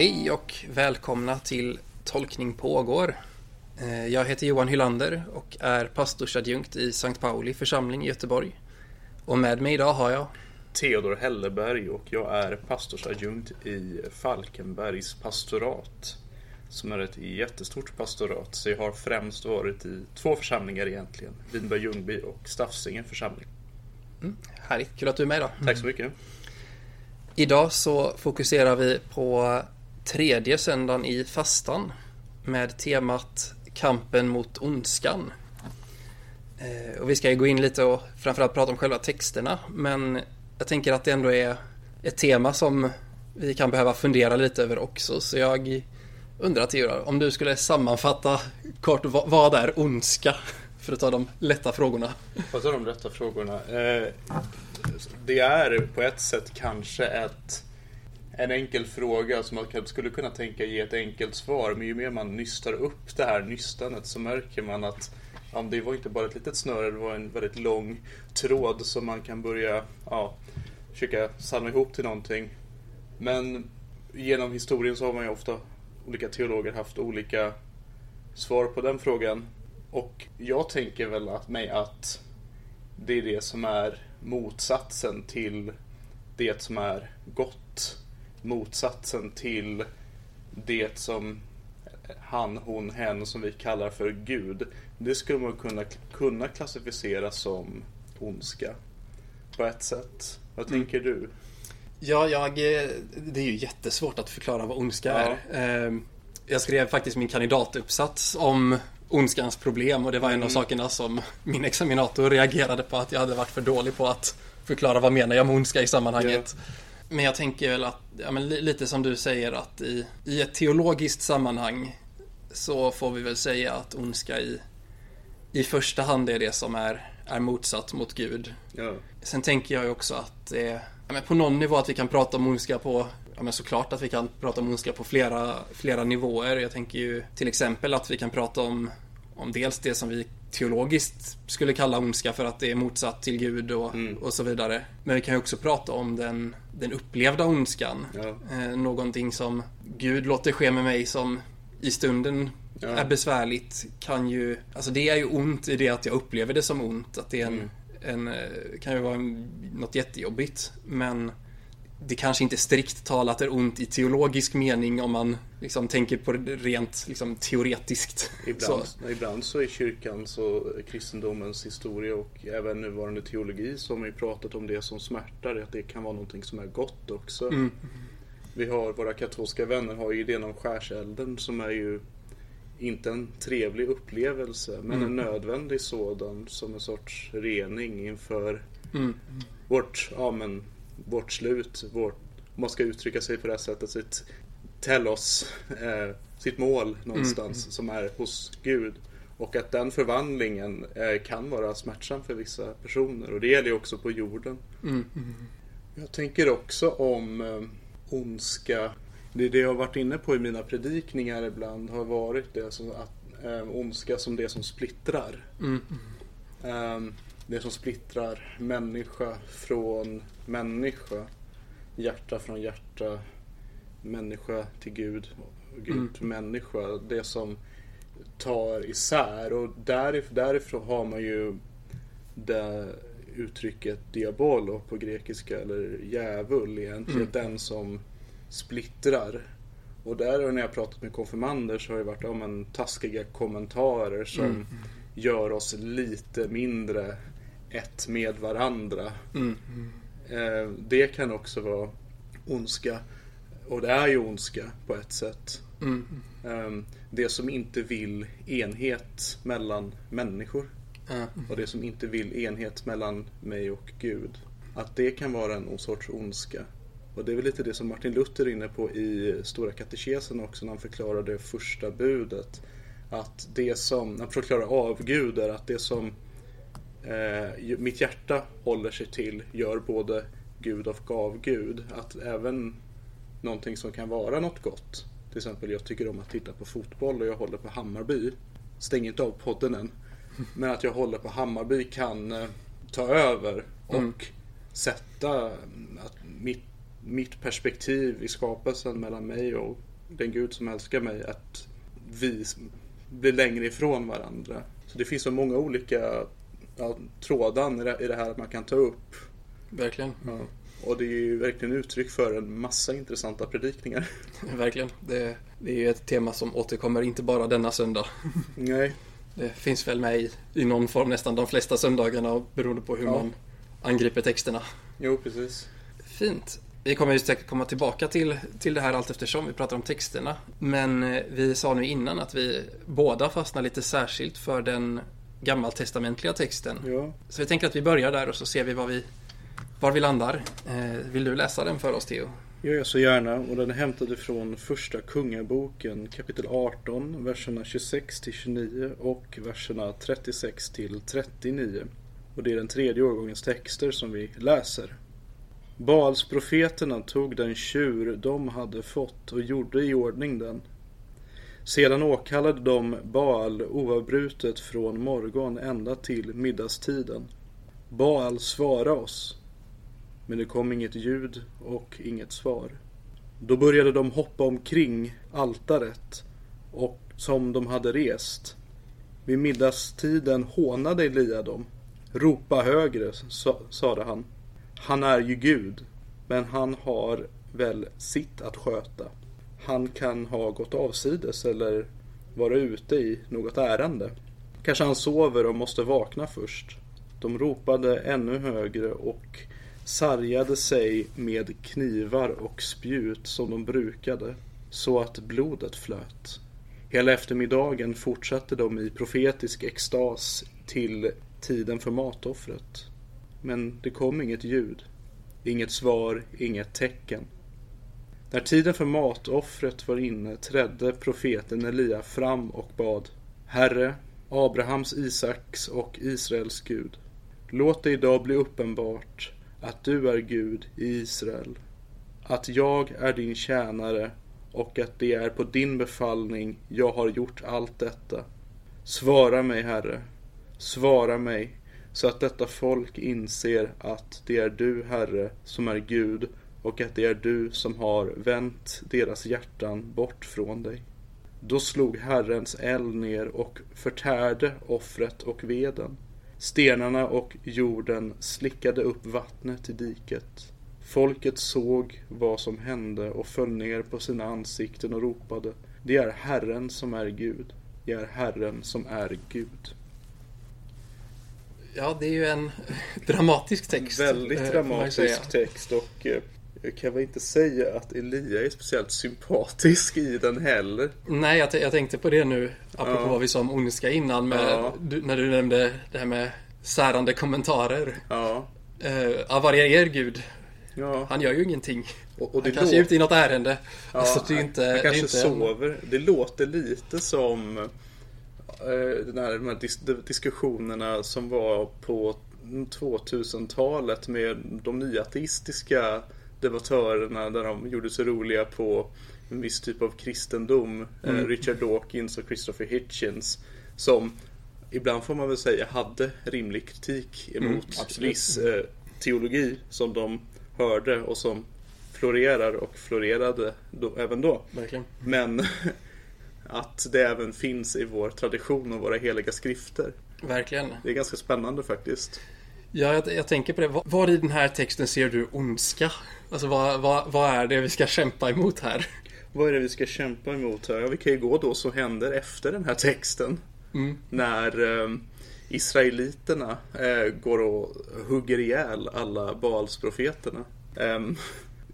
Hej och välkomna till Tolkning pågår. Eh, Jag heter Johan Hylander och är pastorsadjunkt i Sankt Pauli församling i Göteborg. Och med mig idag har jag Theodor Helleberg och jag är pastorsadjunkt i Falkenbergs pastorat. Som är ett jättestort pastorat. Så jag har främst varit i två församlingar egentligen. Vinberg Ljungby och Staffsingen församling. Härligt, kul att du är med idag. Tack så mycket. Idag så fokuserar vi på tredje söndagen i fastan med temat Kampen mot ondskan. Eh, och vi ska ju gå in lite och framförallt prata om själva texterna men jag tänker att det ändå är ett tema som vi kan behöva fundera lite över också så jag undrar Theodor, om du skulle sammanfatta kort vad är ondska? För att ta de lätta frågorna. Vad är de lätta frågorna? Eh, det är på ett sätt kanske ett, en enkel fråga som man kanske skulle kunna tänka ge ett enkelt svar. Men ju mer man nystar upp det här nystanet så märker man att ja, det var inte bara ett litet snöre, det var en väldigt lång tråd som man kan börja ja, försöka samla ihop till någonting. Men genom historien så har man ju ofta olika teologer haft olika svar på den frågan. Och jag tänker väl att mig att det är det som är motsatsen till det som är gott. Motsatsen till det som han, hon, hen som vi kallar för Gud. Det skulle man kunna, kunna klassificera som ondska. På ett sätt. Vad tänker du? Ja, jag, eh, det är ju jättesvårt att förklara vad ondska Ja. är. Eh, Jag skrev faktiskt min kandidatuppsats om ondskans problem och det var en av sakerna som min examinator reagerade på att jag hade varit för dålig på att förklara vad menar jag med ondska i sammanhanget. Men jag tänker väl att, ja, men li- lite som du säger att i, i ett teologiskt sammanhang så får vi väl säga att ondska i, i första hand är det som är, är motsatt mot Gud. Ja. Sen tänker jag ju också att det är ja, men på någon nivå att vi kan prata om ondska på Ja men såklart att vi kan prata om ondska på flera, flera nivåer. Jag tänker ju till exempel att vi kan prata om, om dels det som vi teologiskt skulle kalla ondska för att det är motsatt till Gud och, och så vidare. Men vi kan ju också prata om den, den upplevda ondskan. Ja. Eh, någonting som Gud låter ske med mig som i stunden Ja. är besvärligt kan ju, alltså det är ju ont i det att jag upplever det som ont. Att det är en, en eh, kan ju vara en, något jättejobbigt. Men det kanske inte strikt talat är ont i teologisk mening om man liksom tänker på det rent liksom, teoretiskt. Ibland, Så, ibland så är kyrkans och kristendomens historia och även nuvarande teologi som ju pratat om det som smärtar, att det kan vara någonting som är gott också. Mm. Vi har, våra katolska vänner har ju idén om skärselden som är ju inte en trevlig upplevelse men Mm. en nödvändig sådan som en sorts rening inför mm, vårt, ja men, vårt slut, vårt, om man ska uttrycka sig på det här sättet, sitt telos, eh, sitt mål någonstans som är hos Gud. Och att den förvandlingen eh, kan vara smärtsam för vissa personer och det gäller ju också på jorden. mm, mm, Jag tänker också om eh, ondska. Det det jag har varit inne på i mina predikningar ibland har varit det som att eh, ondska som det som splittrar. mm, Ehm, Det som splittrar människa från människa. Hjärta från hjärta. Människa till Gud. Gud Mm. till människa. Det som tar isär. Och därif- därifrån har man ju det uttrycket diabolo på grekiska. Eller djävul egentligen. Mm. Den som splittrar. Och där när jag pratat med konfirmander så har det varit ja, men, taskiga kommentarer som Mm. gör oss lite mindre ett med varandra. mm, Eh, det kan också vara ondska. Och det är ju ondska på ett sätt. mm, Eh, det som inte vill enhet mellan människor. ja, Och det som inte vill enhet mellan mig och Gud. Att det kan vara en sorts ondska. Och det är väl lite det som Martin Luther är inne på i Stora katekesen också när han förklarar det första budet. Att det som, han förklarar avgudar, att det som eh, mitt hjärta håller sig till gör både Gud och avgud. Att även någonting som kan vara något gott. Till exempel jag tycker om att titta på fotboll och jag håller på Hammarby. Stäng inte av podden än. Men att jag håller på Hammarby kan eh, ta över och Mm. sätta mm, att mitt, mitt perspektiv i skapelsen mellan mig och den Gud som älskar mig, att vi blir längre ifrån varandra. Så det finns så många olika ja, trådar i det, här man kan ta upp. Verkligen. Ja. Och det är ju verkligen uttryck för en massa intressanta predikningar. Verkligen. Det, det är ju ett tema som återkommer inte bara denna söndag. Nej. Det finns väl med i, i någon form nästan de flesta söndagarna beroende på hur Ja. man angriper texterna. Jo, precis. Fint. Vi kommer ju säkert komma tillbaka till, till det här allt eftersom vi pratar om texterna. Men eh, vi sa nu innan att vi båda fastnar lite särskilt för den gammaltestamentliga texten. Ja. Så vi tänker att vi börjar där och så ser vi var vi, var vi landar. Eh, vill du läsa den för oss Theo? gör jag så gärna och den är hämtad ifrån första kungaboken kapitel 18 verserna 26 till 29 och verserna 36 till 39. Och det är den tredje årgångens texter som vi läser. Baalsprofeterna tog den tjur de hade fått och gjorde i ordning den. Sedan åkallade de Baal oavbrutet från morgon ända till middagstiden. Baal svara oss. Men det kom inget ljud och inget svar. Då började de hoppa omkring altaret och som de hade rest. Vid middagstiden hånade Elia dem. Ropa högre, sa, sade han. Han är ju Gud, men han har väl sitt att sköta. Han kan ha gått avsides eller vara ute i något ärende. Kanske han sover och måste vakna först. De ropade ännu högre och sargade sig med knivar och spjut som de brukade, så att blodet flöt. Hela eftermiddagen fortsatte de i profetisk extas till tiden för matoffret. Men det kom inget ljud, inget svar, inget tecken. När tiden för matoffret var inne trädde profeten Elia fram och bad Herre, Abrahams, Isaks och Israels Gud. Låt det idag bli uppenbart att du är Gud i Israel. Att jag är din tjänare och att det är på din befallning jag har gjort allt detta. Svara mig, Herre. Svara mig så att detta folk inser att det är du, Herre, som är Gud och att det är du som har vänt deras hjärtan bort från dig. Då slog Herrens eld ner och förtärde offret och veden. Stenarna och jorden slickade upp vattnet i diket. Folket såg vad som hände och föll ner på sina ansikten och ropade Det är Herren som är Gud. Det är Herren som är Gud. Ja, det är ju en dramatisk text. Väldigt eh, dramatisk text och eh, jag kan väl inte säga att Elia är speciellt sympatisk i den heller. Nej, jag, jag tänkte på det nu, apropå Ja. vad vi sa om ondska innan, med, Ja. du, när du nämnde det här med särande kommentarer. Ja, Uh, er Gud? ja. Han gör ju ingenting. Och, och Han kanske är ute i något ärende. Ja, alltså, det är inte... han är kanske inte sover. Det låter lite som den här, de här dis- diskussionerna som var på 2000-talet med de nya ateistiska debattörerna där de gjorde sig roliga på en viss typ av kristendom. Eh, Mm. Richard Dawkins och Christopher Hitchens. Som ibland får man väl säga hade rimlig kritik emot Mm, absolut. viss eh, teologi som de hörde och som florerar och florerade då, även då. Verkligen. Men att det även finns i vår tradition och våra heliga skrifter. Verkligen. Det är ganska spännande faktiskt. Ja, jag, jag tänker på det. Var, var i den här texten ser du ondska? Alltså, vad, vad, vad är det vi ska kämpa emot här? Vad är det vi ska kämpa emot här? Ja, vi kan ju gå då som händer efter den här texten. Mm. När eh, Israeliterna eh, går och hugger ihjäl alla Baalsprofeterna. Ehm,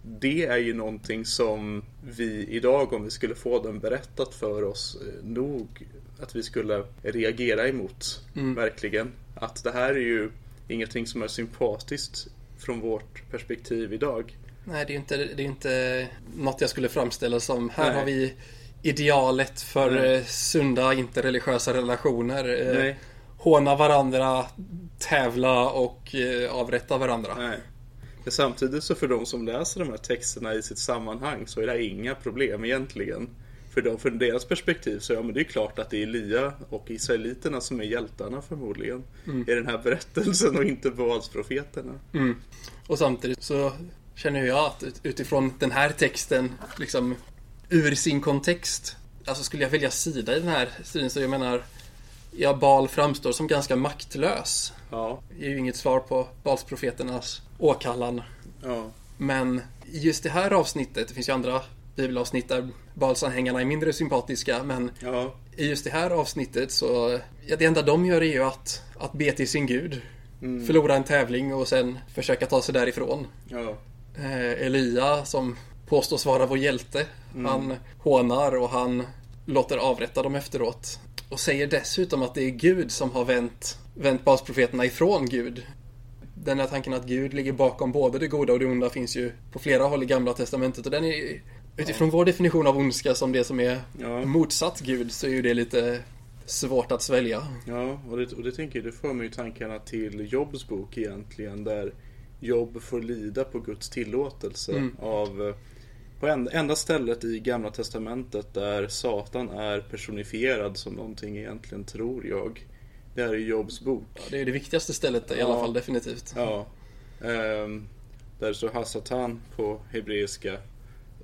det är ju någonting som vi idag, om vi skulle få den berättat för oss, eh, nog att vi skulle reagera emot. Mm. Verkligen. Att det här är ju ingenting som är sympatiskt från vårt perspektiv idag. Nej, det är ju inte, det är inte något jag skulle framställa som här Nej. har vi idealet för Nej. eh, sunda interreligiösa relationer. Eh, Nej. Håna varandra, tävla och eh, avrätta varandra. Nej. Men samtidigt så för de som läser de här texterna i sitt sammanhang så är det inga problem egentligen. För, de, för deras perspektiv så ja, men det är klart att det är Elia och Israeliterna som är hjältarna förmodligen. I den här berättelsen och inte Baalsprofeterna. Mm. Och samtidigt så känner jag att ut- utifrån den här texten liksom ur sin kontext. Alltså skulle jag välja sida i den här striden så jag menar Ja, Bal framstår som ganska maktlös. Ja. Det är ju inget svar på Balsprofeternas åkallan. Ja. Men just det här avsnittet, det finns ju andra bibelavsnitt där Balsanhängarna är mindre sympatiska, men Ja. i just det här avsnittet så, ja, det enda de gör är ju att, att be till sin gud. Förlora en tävling och sen försöka ta sig därifrån. Ja. Eh, Elia som påstås vara vår hjälte, han hånar och han låter avrätta dem efteråt. Och säger dessutom att det är Gud som har vänt, vänt basprofeterna ifrån Gud. Den här tanken att Gud ligger bakom både det goda och det onda finns ju på flera håll i Gamla Testamentet och den är utifrån vår definition av ondska som det som är Ja. motsatt Gud så är ju det lite svårt att svälja. Ja, och det, och det tänker jag, det för mig tankarna till Jobs bok egentligen där Jobb får lida på Guds tillåtelse Mm. av eh, på en, enda stället i Gamla Testamentet där Satan är personifierad som någonting egentligen tror jag. Det är Jobs bok. Ja, det är det viktigaste stället i Ja. alla fall definitivt. Ja. Ehm, där står Hasatan på hebreiska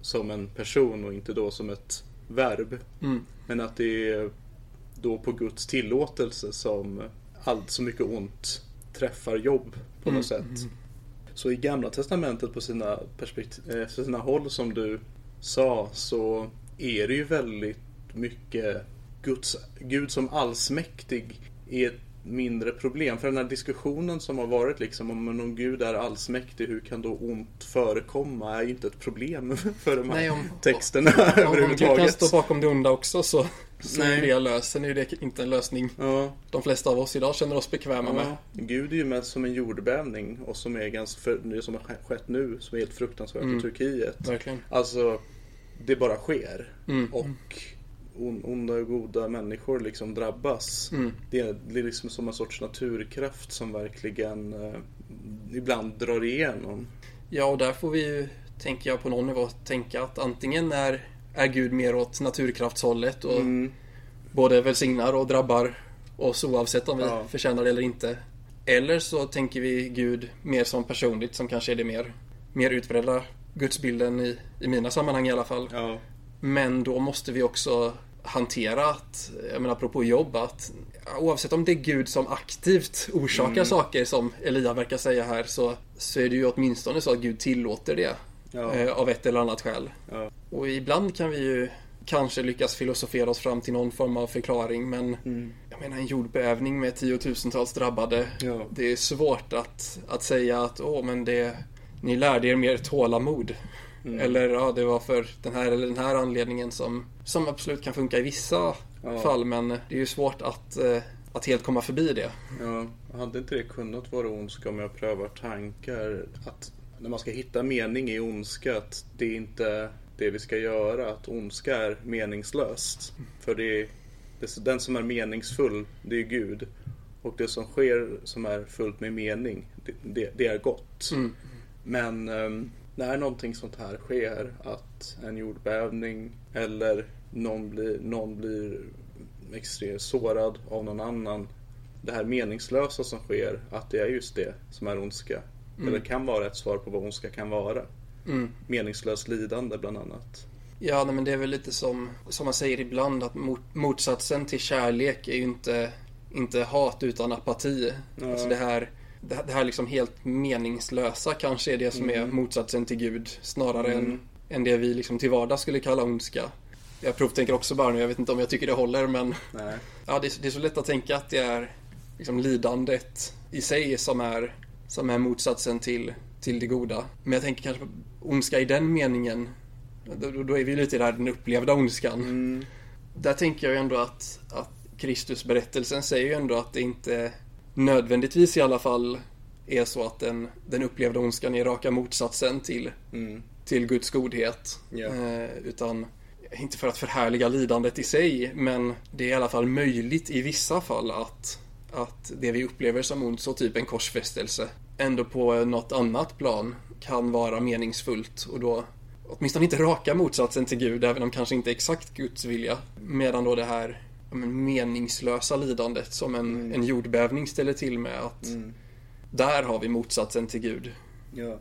som en person och inte då som ett verb. Mm. Men att det är då på Guds tillåtelse som allt så mycket ont träffar jobb på något sätt. Så i Gamla Testamentet på sina, perspektiv, eh, sina håll som du sa så är det ju väldigt mycket Guds, Gud som allsmäktig i ett mindre problem. För den här diskussionen som har varit liksom om om Gud är allsmäktig, hur kan då ont förekomma? är ju inte ett problem för de här Nej, om- texterna Om, om Gud kan överhuvudtaget. stå bakom det onda också så, så är det löst. Sen är det inte en lösning Ja, de flesta av oss idag känner oss bekväma med. Ja, Gud är ju mest som en jordbävning och som är ganska, för, det som har skett nu, som är helt fruktansvärt Mm. i Turkiet. Verkligen. Alltså, det bara sker. Mm. Och on, onda och goda människor liksom drabbas. Mm. Det, är, det är liksom som en sorts naturkraft som verkligen eh, ibland drar igenom. Ja, och där får vi ju, tänker jag på någon nivå, tänka att antingen är, är Gud mer åt naturkraftshållet och Mm. både välsignar och drabbar oss oavsett om vi Ja. förtjänar det eller inte. Eller så tänker vi Gud mer som personligt som kanske är det mer, mer utbredda gudsbilden i, i mina sammanhang i alla fall. Ja, Men då måste vi också hantera att, jag menar apropå jobb, att oavsett om det är Gud som aktivt orsakar Mm. saker som Elia verkar säga här så, så är det ju åtminstone så att Gud tillåter det ja, eh, av ett eller annat skäl. ja. Och ibland kan vi ju kanske lyckas filosofera oss fram till någon form av förklaring men Mm. jag menar en jordbävning med tiotusentals drabbade. Ja. Det är svårt att, att säga att åh men det, ni lärde er mer tålamod. Mm. Eller ja, det var för den här eller den här anledningen som, som absolut kan funka i vissa Ja. fall men det är ju svårt att, eh, att helt komma förbi det. Ja, hade inte det kunnat vara ondska om jag prövar tankar? Att när man ska hitta mening i ondska, att det är inte det vi ska göra. Att ondska är meningslöst. För det är, den som är meningsfull, det är Gud. Och det som sker som är fullt med mening, det, det, det är gott. Mm. Men ehm, när någonting sånt här sker, att en jordbävning eller någon blir, någon blir extremt sårad av någon annan. Det här meningslösa som sker, att det är just det som är ondska. Eller kan vara ett svar på vad ondska kan vara. Mm. Meningslöst lidande bland annat. Ja, nej, men det är väl lite som, som man säger ibland att mot, motsatsen till kärlek är ju inte, inte hat utan apati. Ja. Alltså det här, det, här- det här liksom helt meningslösa kanske är det som är motsatsen till Gud snarare Mm. än, än det vi liksom till vardags skulle kalla ondska. Jag provtänker också bara nu, jag vet inte om jag tycker det håller men Nej. ja, det, är, det är så lätt att tänka att det är liksom lidandet i sig som är, som är motsatsen till, till det goda. Men jag tänker kanske på ondska i den meningen. Då, då är vi lite i det här den upplevda ondskan. Mm. Där tänker jag ju ändå att, att Kristusberättelsen säger ju ändå att det inte nödvändigtvis i alla fall är så att den, den upplevda ondskan är raka motsatsen till, Mm. till Guds godhet. Ja. Eh, utan, inte för att förhärliga lidandet i sig, men det är i alla fall möjligt i vissa fall att, att det vi upplever som ont, så typ en korsfästelse, ändå på något annat plan kan vara meningsfullt och då åtminstone inte raka motsatsen till Gud, även om kanske inte exakt Guds vilja. Medan då det här meningslösa lidandet som en, en jordbävning ställer till med, att Mm. där har vi motsatsen till Gud. Ja.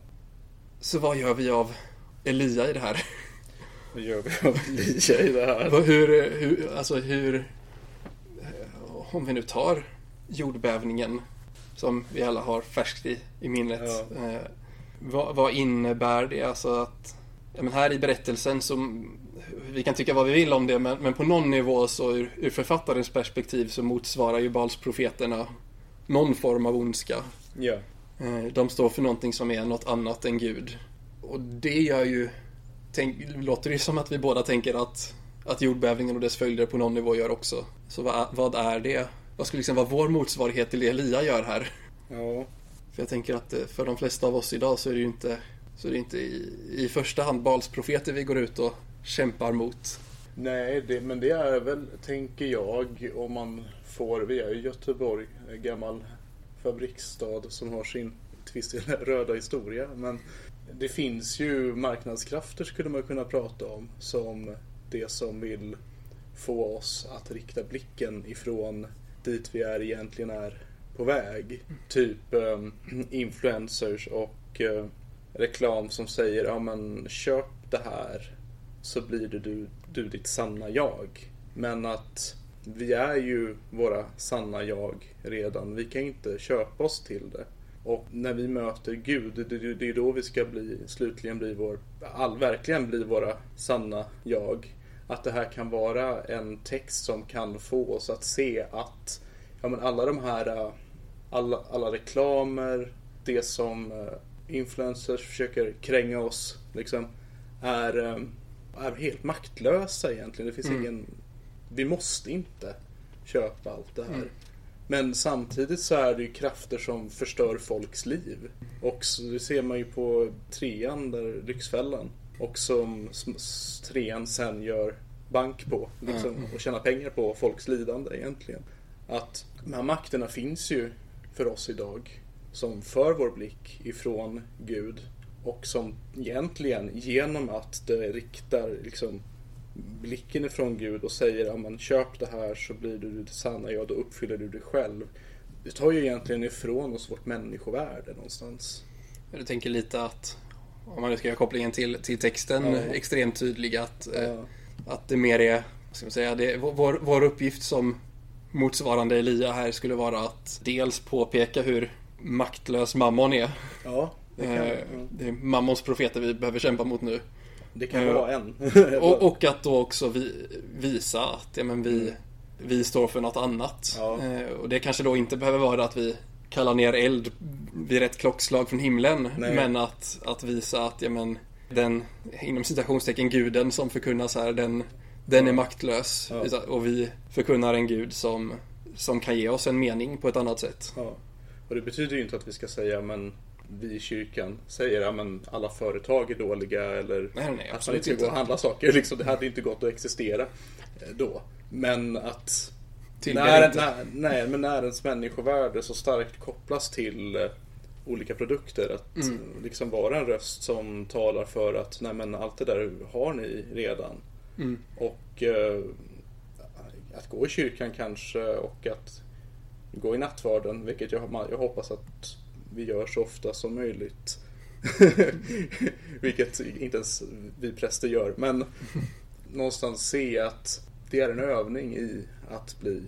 Så vad gör vi av Elia i det här? Vad gör vi av Lia i det här? Hur, hur, alltså hur, om vi nu tar jordbävningen som vi alla har färskt i, i minnet. Ja. Eh, vad, vad innebär det? Alltså att, ja, men här i berättelsen så, vi kan tycka vad vi vill om det, men, men på någon nivå så ur, ur författarens perspektiv så motsvarar ju Balsprofeterna någon form av ondska. Eh, De står för någonting som är något annat än Gud. Och det gör ju, tänk, låter det som att vi båda tänker att, att jordbävningen och dess följder på någon nivå gör också. Så vad, vad är det? Vad skulle liksom vara vår motsvarighet till det Elia gör här? Ja. För jag tänker att eh, för de flesta av oss idag så är det ju inte, så är det inte i, i första hand Balsprofeter vi går ut och kämpar mot. Nej, det, men det är väl, tänker jag, om man får, vi är ju Göteborg, en gammal fabriksstad som har sin till viss del röda historia. Men det finns ju marknadskrafter skulle man kunna prata om som det som vill få oss att rikta blicken ifrån dit vi är egentligen är på väg. Typ eh, influencers och eh, reklam som säger ja men köp det här så blir det du, du ditt sanna jag. Men att vi är ju våra sanna jag redan. Vi kan inte köpa oss till det. Och när vi möter Gud, det, det, det är då vi ska bli, slutligen bli vår, all, verkligen bli våra sanna jag. Att det här kan vara en text som kan få oss att se att ja, men alla de här, äh, alla, alla reklamer, det som äh, influencers försöker kränga oss, liksom, är, äh, är helt maktlösa egentligen. Det finns Mm. ingen, vi måste inte köpa allt det här. Mm. Men samtidigt så är det ju krafter som förstör folks liv. Och så, det ser man ju på trean, där Lyxfällan. Och som trean sen gör bank på. Liksom, Mm. och tjänar pengar på folks lidande egentligen. Att de här makterna finns ju för oss idag. Som för vår blick ifrån Gud. Och som egentligen genom att det riktar liksom blicken ifrån Gud och säger ja, men köp det här så blir du det sanna jag, då uppfyller du dig själv. Det tar ju egentligen ifrån oss vårt människovärde någonstans. Jag tänker lite att, om man nu ska göra kopplingen till, till texten, Ja. extremt tydlig att, eh, Ja. att det mer är, vad ska man säga, det, vår, vår uppgift som motsvarande Elia här skulle vara att dels påpeka hur maktlös mammon är. Ja, det kan, Eh, ja. Det är mammons profeter vi behöver kämpa mot nu. det kan ja. vara en. Och, och att då också vi, visa att ja, men vi, vi står för något annat. Ja. Eh, Och det kanske då inte behöver vara att vi kallar ner eld vid rätt klockslag från himlen. Nej. Men att, att visa att ja, men, den, inom citationstecken, guden som förkunnas här, den, den är maktlös. Ja. Och vi förkunnar en gud som, som kan ge oss en mening på ett annat sätt. Ja. Och det betyder ju inte att vi ska säga men vi i kyrkan säger att alla företag är dåliga eller Nej, nej, att man inte ska gå och handla saker. Liksom, det hade inte gått att existera eh, då. Men att när, när, nej, men när ens människovärde så starkt kopplas till eh, olika produkter. Att Mm. liksom vara en röst som talar för att nej men allt det där har ni redan. Mm. Och eh, att gå i kyrkan kanske och att gå i nattvarden, vilket jag, jag hoppas att vi gör så ofta som möjligt. vilket inte ens vi präster gör. Men någonstans se att det är en övning i att bli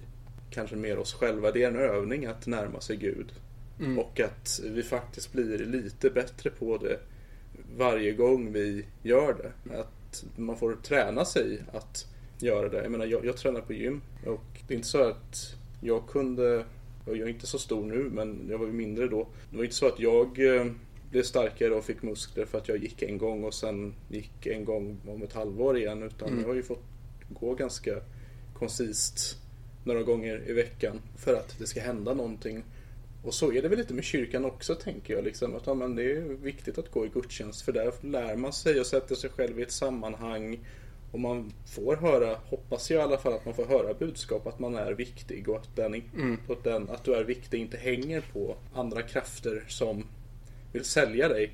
kanske mer oss själva. Det är en övning att närma sig Gud. Mm. Och att vi faktiskt blir lite bättre på det varje gång vi gör det. Att man får träna sig att göra det. Jag menar, jag, jag tränar på gym och det är inte så att jag kunde, jag är inte så stor nu men jag var ju mindre då. Det var inte så att jag eh, blev starkare och fick muskler för att jag gick en gång och sen gick en gång om ett halvår igen. Utan Mm. jag har ju fått gå ganska koncist några gånger i veckan för att det ska hända någonting. Och så är det väl lite med kyrkan också tänker jag. Liksom, att ja, men det är viktigt att gå i gudstjänst för där lär man sig och sätter sig själv i ett sammanhang. Och man får höra, hoppas jag i alla fall, att man får höra budskap att man är viktig och att, den, Mm. att, den, att du är viktig inte hänger på andra krafter som vill sälja dig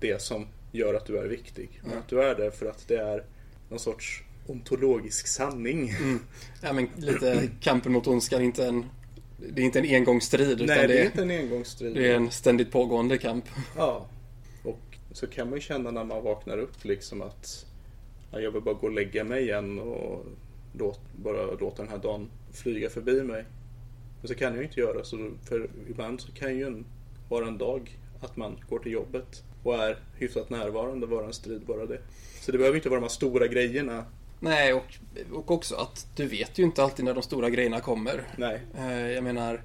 det som gör att du är viktig. Men Ja. att du är där för att det är någon sorts ontologisk sanning. Mm. Ja, men lite kampen mot ondskan, inte en, det är inte en engångsstrid Nej, det det, är inte en engångsstrid. det är en ständigt pågående kamp. Ja. Och så kan man ju känna när man vaknar upp liksom att jag vill bara gå och lägga mig igen och låt, bara låta den här dagen flyga förbi mig. Men så kan jag inte göra så för ibland så kan ju en, vara en dag att man går till jobbet och är hyfsat närvarande vara en strid bara det. Så det behöver inte vara de här stora grejerna. Nej, och, och också att du vet ju inte alltid när de stora grejerna kommer. Nej. Eh, Jag menar,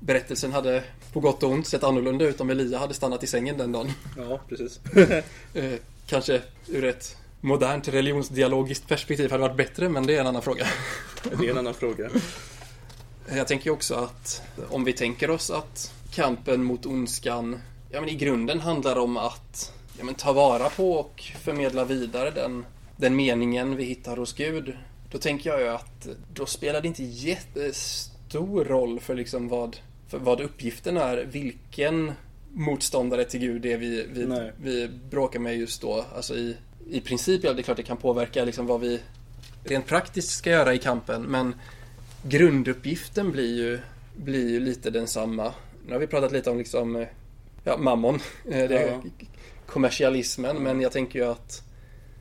berättelsen hade på gott och ont sett annorlunda ut om Elia hade stannat i sängen den dagen. Ja, precis. Eh, Kanske ur ett modernt religionsdialogiskt perspektiv hade varit bättre, men det är en annan fråga. det är en annan fråga. Jag tänker också att om vi tänker oss att kampen mot ondskan ja, men i grunden handlar om att ja, men ta vara på och förmedla vidare den, den meningen vi hittar hos Gud. Då tänker jag ju att då spelar det inte jättestor roll för liksom vad, för vad uppgiften är, vilken motståndare till Gud det är vi, vi, Nej. vi bråkar med just då. Alltså i, i princip, ja det är klart det kan påverka liksom vad vi rent praktiskt ska göra i kampen, men grunduppgiften blir ju, blir ju lite densamma. Nu har vi pratat lite om liksom, eh, ja, mammon, eh, det, Ja. kommersialismen, men jag tänker ju att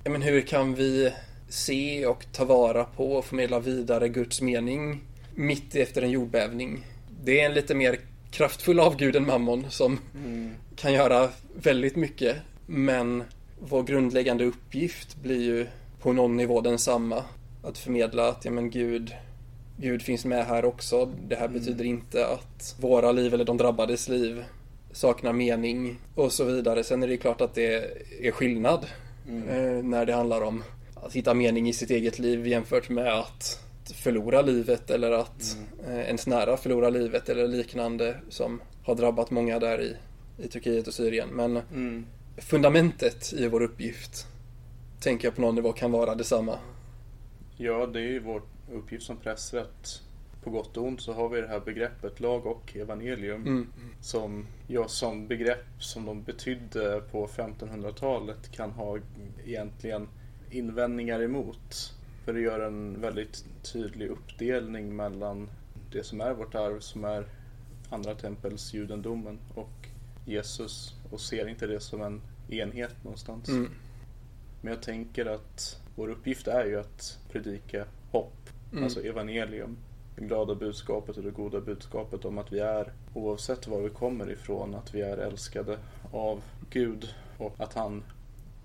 ja, men hur kan vi se och ta vara på och förmedla vidare Guds mening mitt efter en jordbävning? Det är en lite mer kraftfull avgud än mammon som kan göra väldigt mycket, men vår grundläggande uppgift blir ju på någon nivå densamma. Att förmedla att ja, men Gud, Gud finns med här också. Det här betyder inte att våra liv eller de drabbades liv saknar mening och så vidare. Sen är det klart att det är skillnad eh, när det handlar om att hitta mening i sitt eget liv jämfört med att förlora livet eller att eh, ens nära förlora livet eller liknande som har drabbat många där i, i Turkiet och Syrien. Men Mm. Fundamentet i vår uppgift tänker jag på någon nivå kan vara detsamma. Ja, det är ju vår uppgift som präster att på gott och ont så har vi det här begreppet lag och evangelium Mm. som, ja, som begrepp som de betydde på 1500-talet kan ha egentligen invändningar emot. För det gör en väldigt tydlig uppdelning mellan det som är vårt arv som är andra tempels judendomen och Jesus och ser inte det som en enhet någonstans. Mm. Men jag tänker att vår uppgift är ju att predika hopp, Mm. alltså evangelium. Det glada budskapet och det goda budskapet om att vi är, oavsett var vi kommer ifrån, att vi är älskade av Gud och att han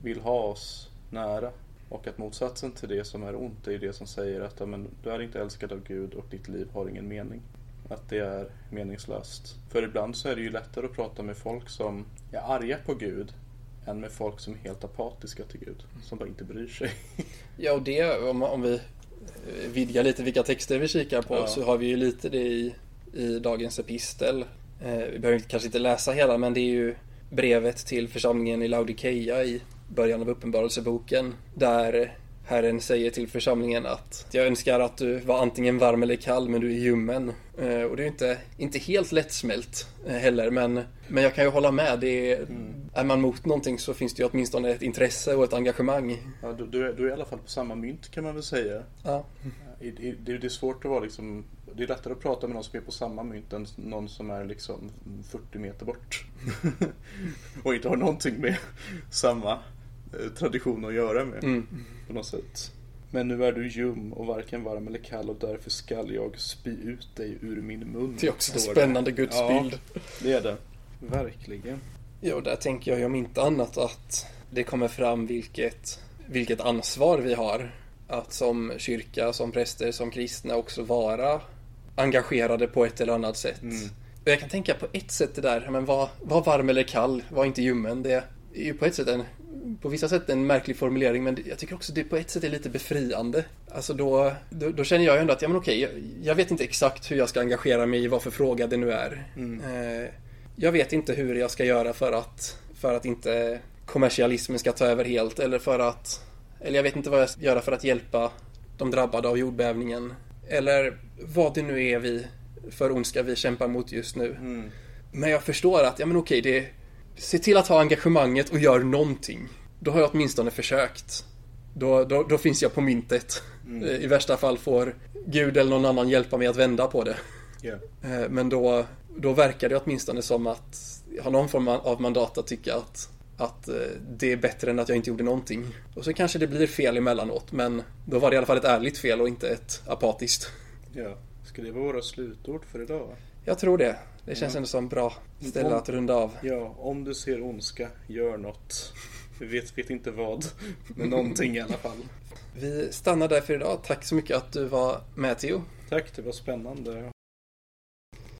vill ha oss nära. Och att motsatsen till det som är ont är det som säger att men, du är inte älskad av Gud och ditt liv har ingen mening. Att det är meningslöst. För ibland så är det ju lättare att prata med folk som är arga på Gud än med folk som är helt apatiska till Gud. Som bara inte bryr sig. Ja, och det, om, om vi vidgar lite vilka texter vi kikar på Ja. så har vi ju lite det i, i dagens epistel. Eh, vi behöver kanske inte läsa hela, men det är ju brevet till församlingen i Laodikeia i början av Uppenbarelseboken. Där Herren säger till församlingen att jag önskar att du var antingen varm eller kall, men du är ljummen. Eh, och det är inte, inte helt lättsmält eh, heller, men, men jag kan ju hålla med. Det är, Är man mot någonting så finns det ju åtminstone ett intresse och ett engagemang. Ja, du, du, är, du är i alla fall på samma mynt kan man väl säga. Ja. I- Det, det är svårt att vara liksom Det är lättare att prata med någon som är på samma mynt än någon som är liksom 40 meter bort. och inte har någonting med samma tradition att göra med. Mm. På något sätt. Men nu är du ljum och varken varm eller kall och därför skall jag spy ut dig ur min mun. Det är också en spännande gudsbild. Ja, det är det. Verkligen. Ja, och där tänker jag ju om inte annat att det kommer fram vilket, vilket ansvar vi har att som kyrka, som präster, som kristna också vara engagerade på ett eller annat sätt. Mm. Och jag kan tänka på ett sätt det där, men var, var varm eller kall, var inte ljummen. Det är ju på ett sätt en, på vissa sätt en märklig formulering, men jag tycker också det på ett sätt är lite befriande. Alltså då, då, då känner jag ju ändå att, ja men okej, jag, jag vet inte exakt hur jag ska engagera mig i vad för fråga det nu är. Eh, jag vet inte hur jag ska göra för att, för att inte kommersialismen ska ta över helt, eller för att, eller jag vet inte vad jag ska göra för att hjälpa de drabbade av jordbävningen. Eller vad det nu är vi för ondska vi kämpar mot just nu. Mm. Men jag förstår att, ja men okej, det... Se till att ha engagemanget och gör någonting. Då har jag åtminstone försökt. Då, då, då finns jag på myntet. Mm. Eh, I värsta fall får Gud eller någon annan hjälpa mig att vända på det. Eh, Men då, då verkar det åtminstone som att jag har någon form av mandat att tycka att att eh, det är bättre än att jag inte gjorde någonting. Och så kanske det blir fel emellanåt, men då var det i alla fall ett ärligt fel och inte ett apatiskt. Ja. Ska det vara våra slutord för idag? Jag tror det. Det känns Ja. ändå som bra ställe att runda av. Ja, om du ser ondska, gör något. Vi vet, vet inte vad, men någonting i alla fall. Vi stannar där för idag. Tack så mycket att du var med Theo. Tack, det var spännande